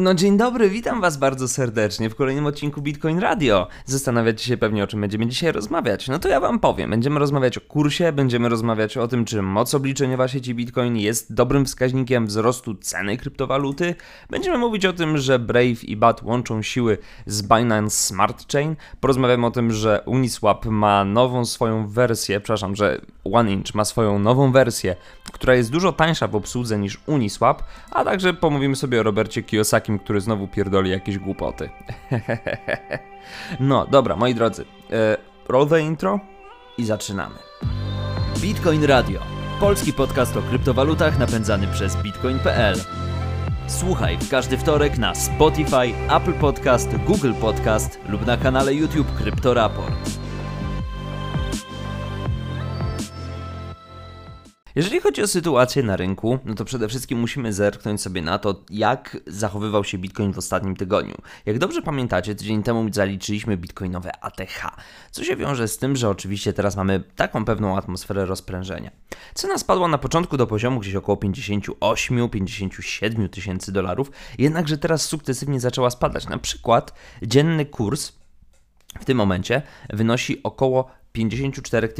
No dzień dobry, witam was bardzo serdecznie w kolejnym odcinku Bitcoin Radio. Zastanawiacie się pewnie o czym będziemy dzisiaj rozmawiać. No to ja wam powiem. Będziemy rozmawiać o kursie, będziemy rozmawiać o tym, czy moc obliczeniowa sieci Bitcoin jest dobrym wskaźnikiem wzrostu ceny kryptowaluty. Będziemy mówić o tym, że Brave i BAT łączą siły z Binance Smart Chain. Porozmawiamy o tym, że Uniswap ma nową swoją wersję, przepraszam, że OneInch ma swoją nową wersję, która jest dużo tańsza w obsłudze niż Uniswap, a także pomówimy sobie o Robercie Kiyosakim, który znowu pierdoli jakieś głupoty. no, dobra, moi drodzy, e, roll the intro i zaczynamy. Bitcoin Radio. Polski podcast o kryptowalutach napędzany przez bitcoin.pl. Słuchaj w każdy wtorek na Spotify, Apple Podcast, Google Podcast lub na kanale YouTube Kryptoraport. Jeżeli chodzi o sytuację na rynku, no to przede wszystkim musimy zerknąć sobie na to, jak zachowywał się Bitcoin w ostatnim tygodniu. Jak dobrze pamiętacie, tydzień temu zaliczyliśmy bitcoinowe ATH, co się wiąże z tym, że oczywiście teraz mamy taką pewną atmosferę rozprężenia. Cena spadła na początku do poziomu gdzieś około 58-57 tysięcy dolarów, jednakże teraz sukcesywnie zaczęła spadać. Na przykład dzienny kurs w tym momencie wynosi około 54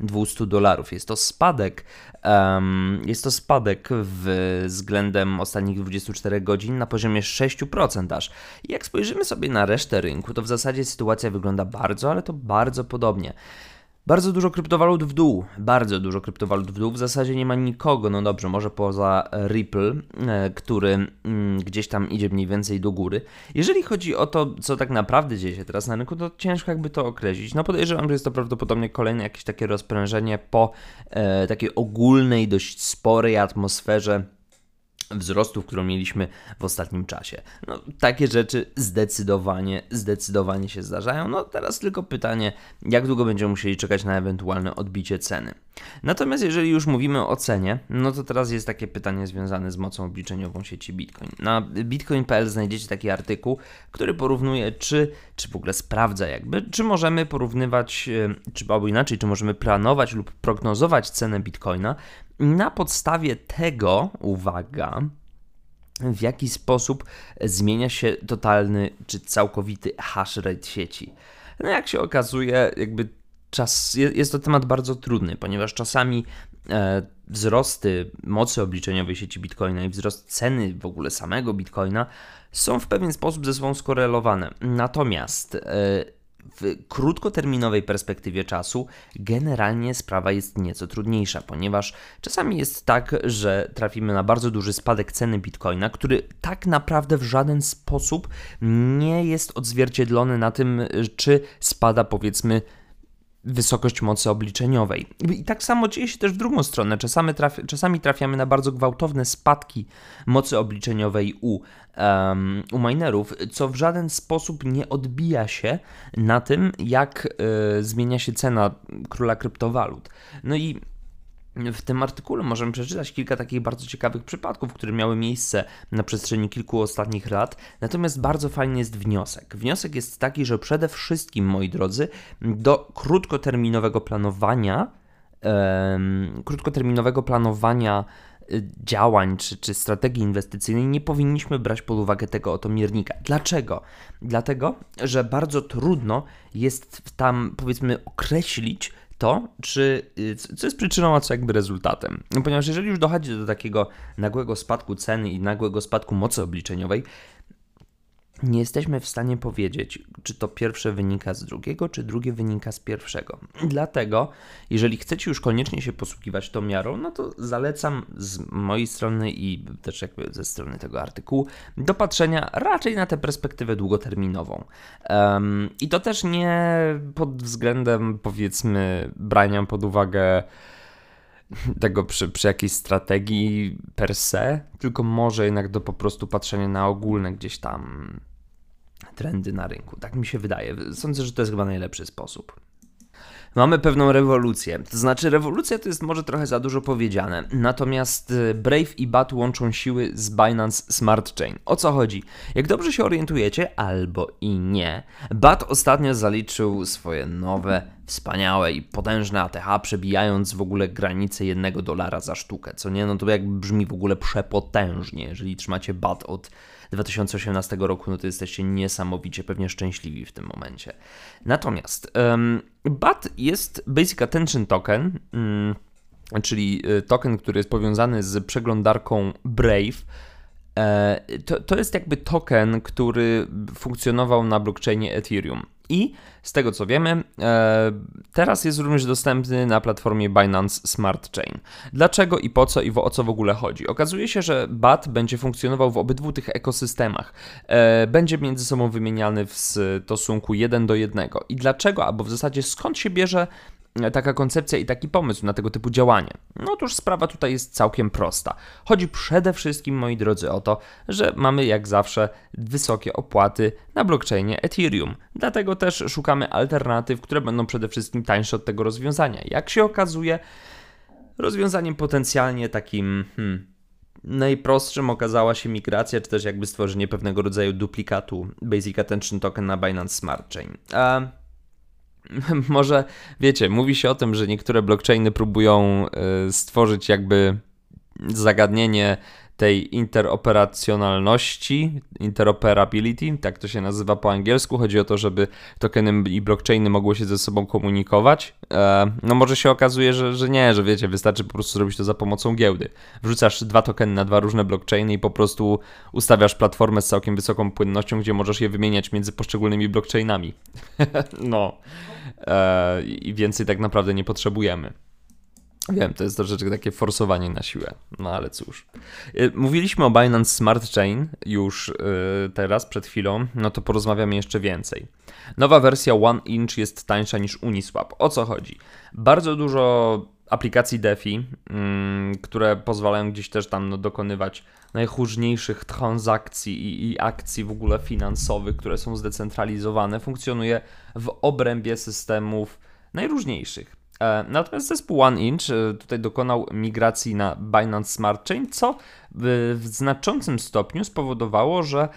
200 dolarów. Jest to spadek, um, jest to spadek względem ostatnich 24 godzin na poziomie 6% aż. I jak spojrzymy sobie na resztę rynku, to w zasadzie sytuacja wygląda bardzo, ale to bardzo podobnie. Bardzo dużo kryptowalut w dół, bardzo dużo kryptowalut w dół. W zasadzie nie ma nikogo, no dobrze, może poza Ripple, e, który mm, gdzieś tam idzie mniej więcej do góry. Jeżeli chodzi o to, co tak naprawdę dzieje się teraz na rynku, to ciężko jakby to określić. No podejrzewam, że jest to prawdopodobnie kolejne jakieś takie rozprężenie po e, takiej ogólnej, dość sporej atmosferze wzrostu, którą mieliśmy w ostatnim czasie. No, takie rzeczy zdecydowanie, zdecydowanie się zdarzają. No teraz tylko pytanie, jak długo będziemy musieli czekać na ewentualne odbicie ceny. Natomiast jeżeli już mówimy o cenie, no to teraz jest takie pytanie związane z mocą obliczeniową sieci Bitcoin. Na bitcoin.pl znajdziecie taki artykuł, który porównuje, czy, czy w ogóle sprawdza jakby, czy możemy porównywać, e, czy albo inaczej, czy możemy planować lub prognozować cenę Bitcoina na podstawie tego, uwaga, w jaki sposób zmienia się totalny czy całkowity hash rate sieci. No jak się okazuje, jakby czas, jest to temat bardzo trudny, ponieważ czasami e, wzrosty mocy obliczeniowej sieci Bitcoina i wzrost ceny w ogóle samego Bitcoina są w pewien sposób ze sobą skorelowane. Natomiast e, w krótkoterminowej perspektywie czasu generalnie sprawa jest nieco trudniejsza, ponieważ czasami jest tak, że trafimy na bardzo duży spadek ceny bitcoina, który tak naprawdę w żaden sposób nie jest odzwierciedlony na tym, czy spada powiedzmy wysokość mocy obliczeniowej. I tak samo dzieje się też w drugą stronę. Czasami, traf, czasami trafiamy na bardzo gwałtowne spadki mocy obliczeniowej u, um, u minerów, co w żaden sposób nie odbija się na tym, jak y, zmienia się cena króla kryptowalut. No i w tym artykule możemy przeczytać kilka takich bardzo ciekawych przypadków, które miały miejsce na przestrzeni kilku ostatnich lat. Natomiast bardzo fajny jest wniosek. Wniosek jest taki, że przede wszystkim, moi drodzy, do krótkoterminowego planowania, krótkoterminowego planowania y, działań czy, czy strategii inwestycyjnej nie powinniśmy brać pod uwagę tego oto miernika. Dlaczego? Dlatego, że bardzo trudno jest tam powiedzmy określić, to, czy, y, co jest przyczyną, a co jakby rezultatem. No, ponieważ jeżeli już dochodzi do takiego nagłego spadku ceny i nagłego spadku mocy obliczeniowej, nie jesteśmy w stanie powiedzieć, czy to pierwsze wynika z drugiego, czy drugie wynika z pierwszego. Dlatego, jeżeli chcecie już koniecznie się posługiwać tą miarą, no to zalecam z mojej strony i też jakby ze strony tego artykułu do patrzenia raczej na tę perspektywę długoterminową. Um, I to też nie pod względem, powiedzmy, brania pod uwagę tego przy, przy jakiejś strategii per se, tylko może jednak do po prostu patrzenia na ogólne gdzieś tam trendy na rynku. Tak mi się wydaje. Sądzę, że to jest chyba najlepszy sposób. Mamy pewną rewolucję. To znaczy, rewolucja to jest może trochę za dużo powiedziane. Natomiast y, Brave i BAT łączą siły z Binance Smart Chain. O co chodzi? Jak dobrze się orientujecie, albo i nie, BAT ostatnio zaliczył swoje nowe, wspaniałe i potężne ATH, przebijając w ogóle granicę jednego dolara za sztukę. Co nie? No to jak brzmi w ogóle przepotężnie, jeżeli trzymacie BAT od 2018 roku, no to jesteście niesamowicie pewnie szczęśliwi w tym momencie. Natomiast um, BAT jest Basic Attention Token, um, czyli y, token, który jest powiązany z przeglądarką Brave. E, to, to jest jakby token, który funkcjonował na blockchainie Ethereum. I z tego co wiemy, e, teraz jest również dostępny na platformie Binance Smart Chain. Dlaczego i po co i o co w ogóle chodzi? Okazuje się, że BAT będzie funkcjonował w obydwu tych ekosystemach. E, będzie między sobą wymieniany w stosunku 1 do 1. I dlaczego? Albo w zasadzie skąd się bierze taka koncepcja i taki pomysł na tego typu działanie? No otóż sprawa tutaj jest całkiem prosta. Chodzi przede wszystkim, moi drodzy, o to, że mamy jak zawsze wysokie opłaty na blockchainie Ethereum. Dlatego też szukamy alternatyw, które będą przede wszystkim tańsze od tego rozwiązania. Jak się okazuje, rozwiązaniem potencjalnie takim hmm, najprostszym okazała się migracja, czy też jakby stworzenie pewnego rodzaju duplikatu Basic Attention Token na Binance Smart Chain. A może wiecie, mówi się o tym, że niektóre blockchainy próbują y, stworzyć jakby zagadnienie tej interoperacjonalności, interoperability, tak to się nazywa po angielsku. Chodzi o to, żeby tokeny i blockchainy mogły się ze sobą komunikować. E, no może się okazuje, że, że nie, że wiecie, wystarczy po prostu zrobić to za pomocą giełdy. Wrzucasz dwa tokeny na dwa różne blockchainy i po prostu ustawiasz platformę z całkiem wysoką płynnością, gdzie możesz je wymieniać między poszczególnymi blockchainami. no. E, I więcej tak naprawdę nie potrzebujemy. Wiem, to jest troszeczkę takie forsowanie na siłę, no ale cóż. Y, mówiliśmy o Binance Smart Chain już yy, teraz, przed chwilą, no to porozmawiamy jeszcze więcej. Nowa wersja One Inch jest tańsza niż Uniswap. O co chodzi? Bardzo dużo aplikacji DeFi, yy, które pozwalają gdzieś też tam no, dokonywać najróżniejszych transakcji i, i akcji w ogóle finansowych, które są zdecentralizowane, funkcjonuje w obrębie systemów najróżniejszych. E, natomiast zespół One Inch e, tutaj dokonał migracji na Binance Smart Chain, co w, znaczącym stopniu spowodowało, że e,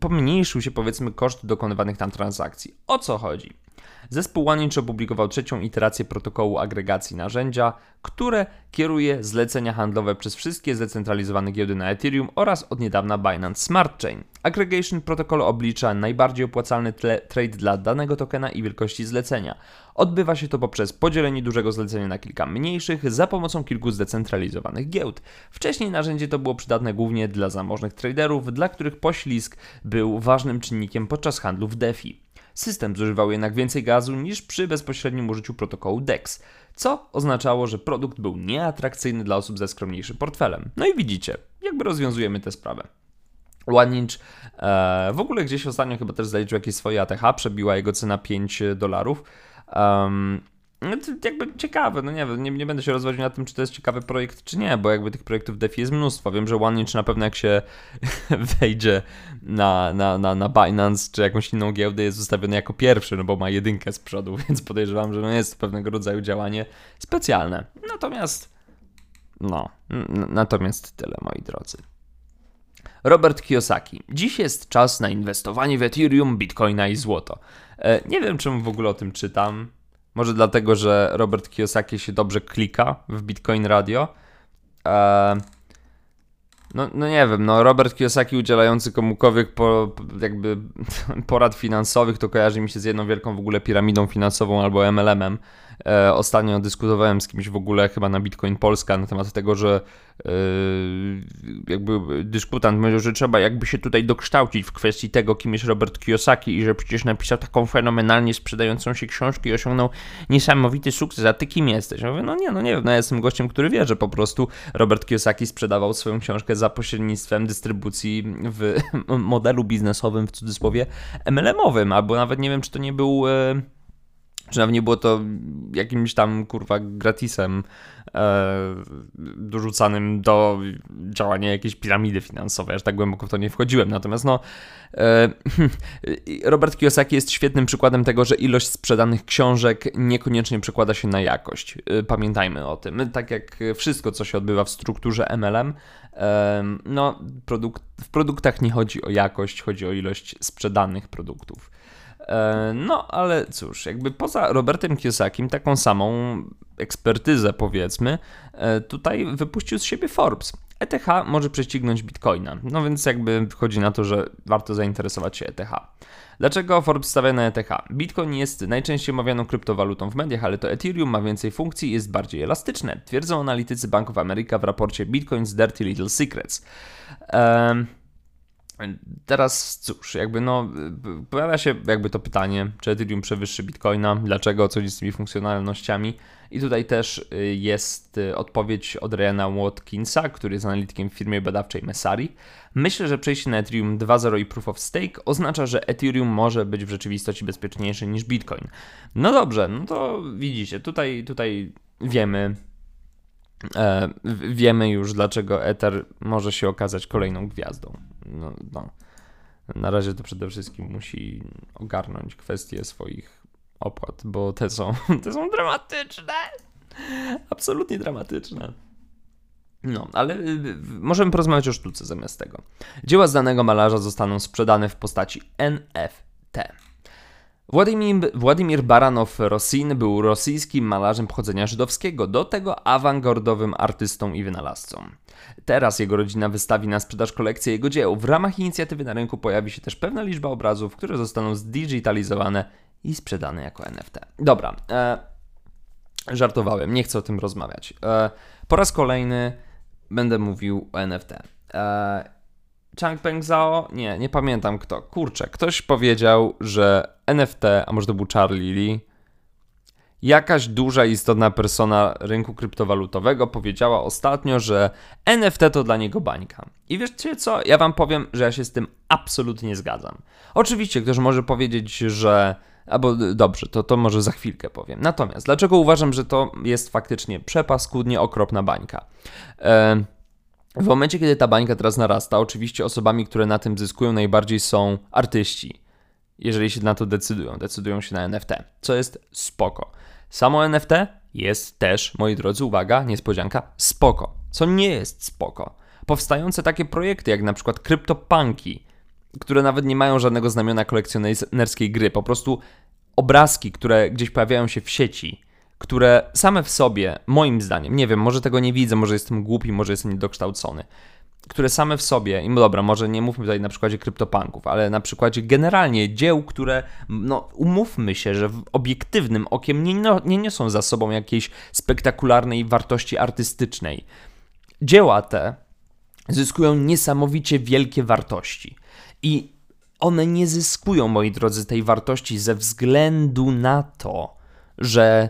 pomniejszył się powiedzmy koszt dokonywanych tam transakcji. O co chodzi? Zespół OneInch opublikował trzecią iterację protokołu agregacji narzędzia, które kieruje zlecenia handlowe przez wszystkie zdecentralizowane giełdy na Ethereum oraz od niedawna Binance Smart Chain. Aggregation Protocol oblicza najbardziej opłacalny trade dla danego tokena i wielkości zlecenia. Odbywa się to poprzez podzielenie dużego zlecenia na kilka mniejszych za pomocą kilku zdecentralizowanych giełd. Wcześniej narzędzie to było przydatne głównie dla zamożnych traderów, dla których poślizg był ważnym czynnikiem podczas handlu w DeFi. System zużywał jednak więcej gazu niż przy bezpośrednim użyciu protokołu DEX, co oznaczało, że produkt był nieatrakcyjny dla osób ze skromniejszym portfelem. No i widzicie, jakby rozwiązujemy tę sprawę. OneInch e, w ogóle gdzieś ostatnio chyba też zaliczył jakieś swoje ATH, przebiła jego cena 5 dolarów. Um, no jakby ciekawe, no nie wiem, nie, nie, będę się rozwodził na tym, czy to jest ciekawy projekt, czy nie, bo jakby tych projektów DeFi jest mnóstwo. Wiem, że OneInch na pewno jak się wejdzie na, na, na, na Binance czy jakąś inną giełdę jest ustawiony jako pierwszy, no bo ma jedynkę z przodu, więc podejrzewam, że no jest to pewnego rodzaju działanie specjalne. Natomiast, no, natomiast tyle, moi drodzy. Robert Kiyosaki. Dziś jest czas na inwestowanie w Ethereum, Bitcoina i złoto. E, nie wiem, czemu w ogóle o tym czytam może dlatego, że Robert Kiyosaki się dobrze klika w Bitcoin Radio. Eee, no, no nie wiem, no Robert Kiyosaki udzielający komukowych po, jakby porad finansowych to kojarzy mi się z jedną wielką w ogóle piramidą finansową albo MLM-em. E, ostatnio dyskutowałem z kimś w ogóle chyba na Bitcoin Polska na temat tego, że e, jakby dyskutant mówił, że trzeba jakby się tutaj dokształcić w kwestii tego, kim jest Robert Kiyosaki i że przecież napisał taką fenomenalnie sprzedającą się książkę i osiągnął niesamowity sukces, a ty kim jesteś? Ja mówię, no nie, no nie wiem, no ja jestem gościem, który wie, że po prostu Robert Kiyosaki sprzedawał swoją książkę za pośrednictwem dystrybucji w modelu biznesowym, w cudzysłowie MLM-owym, albo nawet nie wiem, czy to nie był e, czy nawet nie było to jakimś tam kurwa gratisem e, dorzucanym do działania jakiejś piramidy finansowej. Aż tak głęboko w to nie wchodziłem. Natomiast no, e, Robert Kiyosaki jest świetnym przykładem tego, że ilość sprzedanych książek niekoniecznie przekłada się na jakość. E, pamiętajmy o tym. Tak jak wszystko, co się odbywa w strukturze MLM, e, no, produkt, w produktach nie chodzi o jakość, chodzi o ilość sprzedanych produktów. E, no, ale cóż, jakby poza Robertem Kiyosakim taką samą ekspertyzę, powiedzmy, e, tutaj wypuścił z siebie Forbes. ETH może prześcignąć Bitcoina, no więc jakby chodzi na to, że warto zainteresować się ETH. Dlaczego Forbes stawia na ETH? Bitcoin jest najczęściej omawianą kryptowalutą w mediach, ale to Ethereum ma więcej funkcji i jest bardziej elastyczne, twierdzą analitycy Bank of America w raporcie Bitcoin's Dirty Little Secrets. Um, Teraz cóż, jakby no, pojawia się jakby to pytanie, czy Ethereum przewyższy Bitcoina, dlaczego, co z tymi funkcjonalnościami. I tutaj też y, jest y, odpowiedź od Ryana Watkinsa, który jest analitykiem w firmie badawczej Messari. Myślę, że przejście na Ethereum 2.0 i Proof of Stake oznacza, że Ethereum może być w rzeczywistości bezpieczniejsze niż Bitcoin. No dobrze, no to widzicie, tutaj, tutaj wiemy, wiemy już, dlaczego Ether może się okazać kolejną gwiazdą. No, no. Na razie to przede wszystkim musi ogarnąć kwestie swoich opłat, bo te są, te są dramatyczne. Absolutnie dramatyczne. No, ale y, możemy porozmawiać o sztuce zamiast tego. Dzieła z danego malarza zostaną sprzedane w postaci NFT. Władimir, Władimir Baranow-Rosin był rosyjskim malarzem pochodzenia żydowskiego, do tego awangardowym artystą i wynalazcą. Teraz jego rodzina wystawi na sprzedaż kolekcję jego dzieł. W ramach inicjatywy na rynku pojawi się też pewna liczba obrazów, które zostaną zdigitalizowane i sprzedane jako NFT. Dobra, e, żartowałem, nie chcę o tym rozmawiać. E, po raz kolejny będę mówił o NFT. E, Changpeng Zhao? Nie, nie pamiętam kto. Kurczę, ktoś powiedział, że NFT, a może to był Charlie Lee, jakaś duża, istotna persona rynku kryptowalutowego powiedziała ostatnio, że NFT to dla niego bańka. I wiecie co? Ja wam powiem, że ja się z tym absolutnie zgadzam. Oczywiście ktoś może powiedzieć, że albo dobrze, to, to może za chwilkę powiem. Natomiast dlaczego uważam, że to jest faktycznie przepaskudnie okropna bańka? E, w momencie, kiedy ta bańka teraz narasta, oczywiście osobami, które na tym zyskują najbardziej są artyści. Jeżeli się na to decydują, decydują się na NFT, co jest spoko. Samo NFT jest też, moi drodzy, uwaga, niespodzianka, spoko. Co nie jest spoko. Powstające takie projekty jak na przykład CryptoPunki, które nawet nie mają żadnego znamiona kolekcjonerskiej gry, po prostu obrazki, które gdzieś pojawiają się w sieci, które same w sobie, moim zdaniem, nie wiem, może tego nie widzę, może jestem głupi, może jestem niedokształcony, które same w sobie, i dobra, może nie mówmy tutaj na przykładzie kryptopunków, ale na przykładzie generalnie dzieł, które, no umówmy się, że obiektywnym okiem nie, no, nie niosą za sobą jakiejś spektakularnej wartości artystycznej. Dzieła te zyskują niesamowicie wielkie wartości. I one nie zyskują, moi drodzy, tej wartości ze względu na to, że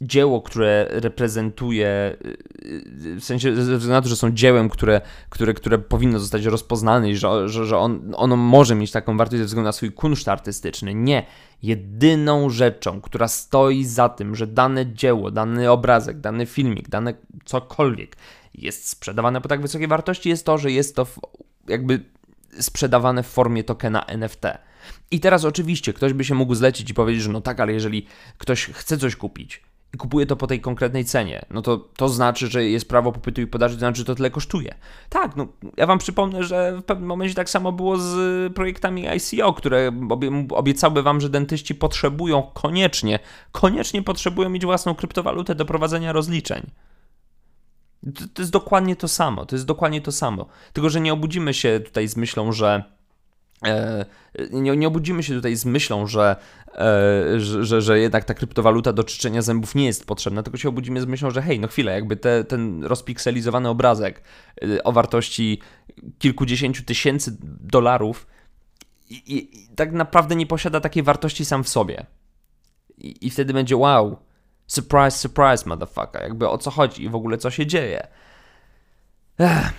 dzieło, które reprezentuje, y, w sensie ze względu na to, że są dziełem, które, które, które powinno zostać rozpoznane i że, że, że on, ono może mieć taką wartość ze względu na swój kunszt artystyczny. Nie. Jedyną rzeczą, która stoi za tym, że dane dzieło, dany obrazek, dany filmik, dane cokolwiek jest sprzedawane po tak wysokiej wartości, jest to, że jest to jakby sprzedawane w formie tokena NFT. I teraz oczywiście ktoś by się mógł zlecić i powiedzieć, że no tak, ale jeżeli ktoś chce coś kupić, i kupuje to po tej konkretnej cenie, no to to znaczy, że jest prawo popytu i podaży, to znaczy, że to tyle kosztuje. Tak, no ja wam przypomnę, że w pewnym momencie tak samo było z projektami ICO, które obiecały wam, że dentyści potrzebują koniecznie, koniecznie potrzebują mieć własną kryptowalutę do prowadzenia rozliczeń. To, to jest dokładnie to samo, to jest dokładnie to samo. Tylko, że nie obudzimy się tutaj z myślą, że nie, nie obudzimy się tutaj z myślą, że, e, że, że, że, jednak ta kryptowaluta do czyszczenia zębów nie jest potrzebna, tylko się obudzimy z myślą, że hej, no chwilę, jakby te, ten rozpikselizowany obrazek e, o wartości kilkudziesięciu tysięcy dolarów i, i tak naprawdę nie posiada takiej wartości sam w sobie. I, I, wtedy będzie wow, surprise, surprise, motherfucker, jakby o co chodzi i w ogóle co się dzieje. Ech,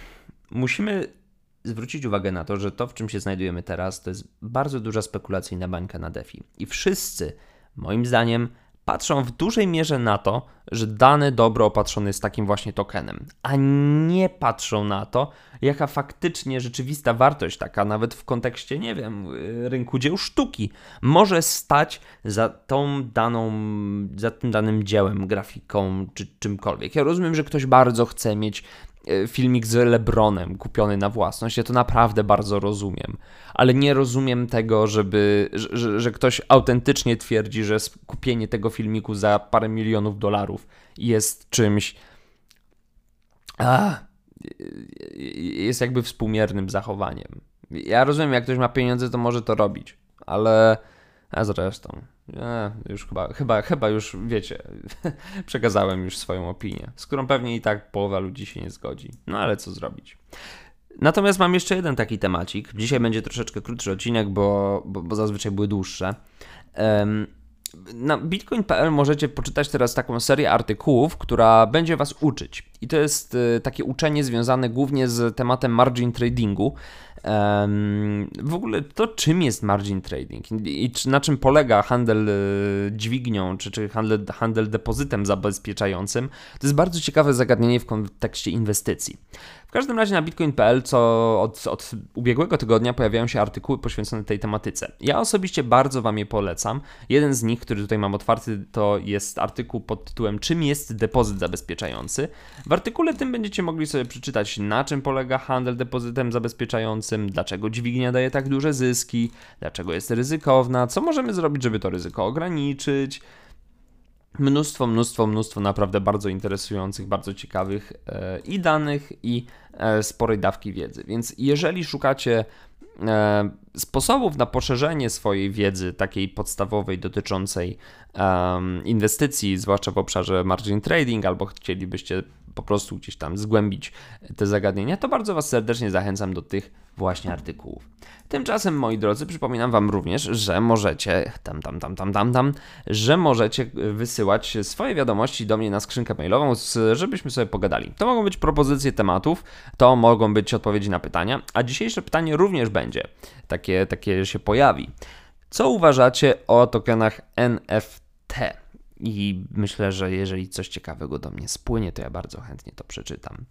musimy zwrócić uwagę na to, że to, w czym się znajdujemy teraz, to jest bardzo duża spekulacyjna bańka na DeFi. I wszyscy, moim zdaniem, patrzą w dużej mierze na to, że dane dobro opatrzone jest takim właśnie tokenem, a nie patrzą na to, jaka faktycznie rzeczywista wartość, taka nawet w kontekście, nie wiem, rynku dzieł sztuki, może stać za tą daną, za tym danym dziełem, grafiką czy czymkolwiek. Ja rozumiem, że ktoś bardzo chce mieć filmik z Lebronem kupiony na własność. Ja to naprawdę bardzo rozumiem, ale nie rozumiem tego, żeby, że, że ktoś autentycznie twierdzi, że kupienie tego filmiku za parę milionów dolarów jest czymś. A, jest jakby współmiernym zachowaniem. Ja rozumiem, jak ktoś ma pieniądze, to może to robić, ale a zresztą, e, już chyba, chyba, chyba już wiecie, przekazałem już swoją opinię, z którą pewnie i tak połowa ludzi się nie zgodzi. No ale co zrobić? Natomiast mam jeszcze jeden taki temacik. Dzisiaj będzie troszeczkę krótszy odcinek, bo, bo, bo zazwyczaj były dłuższe. Um, na bitcoin.pl możecie poczytać teraz taką serię artykułów, która będzie Was uczyć. I to jest y, takie uczenie związane głównie z tematem margin tradingu. W ogóle to, czym jest margin trading i na czym polega handel e, dźwignią, czy, czy handel, handel depozytem zabezpieczającym, to jest bardzo ciekawe zagadnienie w kontekście inwestycji. W każdym razie na bitcoin.pl co od, od ubiegłego tygodnia pojawiają się artykuły poświęcone tej tematyce. Ja osobiście bardzo Wam je polecam. Jeden z nich, który tutaj mam otwarty, to jest artykuł pod tytułem Czym jest depozyt zabezpieczający. W artykule tym będziecie mogli sobie przeczytać, na czym polega handel depozytem zabezpieczającym, dlaczego dźwignia daje tak duże zyski, dlaczego jest ryzykowna, co możemy zrobić, żeby to ryzyko ograniczyć mnóstwo, mnóstwo, mnóstwo naprawdę bardzo interesujących, bardzo ciekawych e, i danych, i e, sporej dawki wiedzy. Więc jeżeli szukacie e, sposobów na poszerzenie swojej wiedzy, takiej podstawowej dotyczącej inwestycji, zwłaszcza w obszarze margin trading, albo chcielibyście po prostu gdzieś tam zgłębić te zagadnienia, to bardzo Was serdecznie zachęcam do tych właśnie artykułów. Tymczasem, moi drodzy, przypominam Wam również, że możecie, tam, tam, tam, tam, tam, tam, że możecie wysyłać swoje wiadomości do mnie na skrzynkę mailową, żebyśmy sobie pogadali. To mogą być propozycje tematów, to mogą być odpowiedzi na pytania, a dzisiejsze pytanie również będzie, takie, takie się pojawi. Co uważacie o tokenach NFT? I myślę, że jeżeli coś ciekawego do mnie spłynie, to ja bardzo chętnie to przeczytam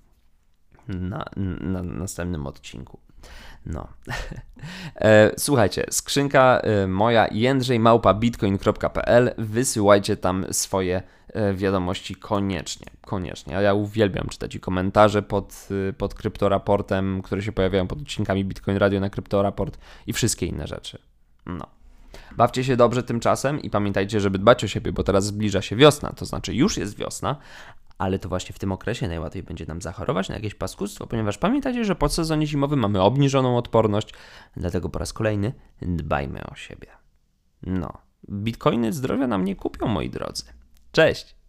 na, na następnym odcinku. No. E, słuchajcie, skrzynka e, moja jędrzejmałpa.bitcoin.pl Wysyłajcie tam swoje e, wiadomości koniecznie. Koniecznie. Ja uwielbiam czytać i komentarze pod, pod kryptoraportem, które się pojawiają pod odcinkami Bitcoin Radio na kryptoraport i wszystkie inne rzeczy. No. Bawcie się dobrze tymczasem i pamiętajcie, żeby dbać o siebie, bo teraz zbliża się wiosna, to znaczy już jest wiosna, ale to właśnie w tym okresie najłatwiej będzie nam zachorować na jakieś paskudstwo, ponieważ pamiętajcie, że po sezonie zimowym mamy obniżoną odporność, dlatego po raz kolejny dbajmy o siebie. No, bitcoiny zdrowia nam nie kupią, moi drodzy. Cześć!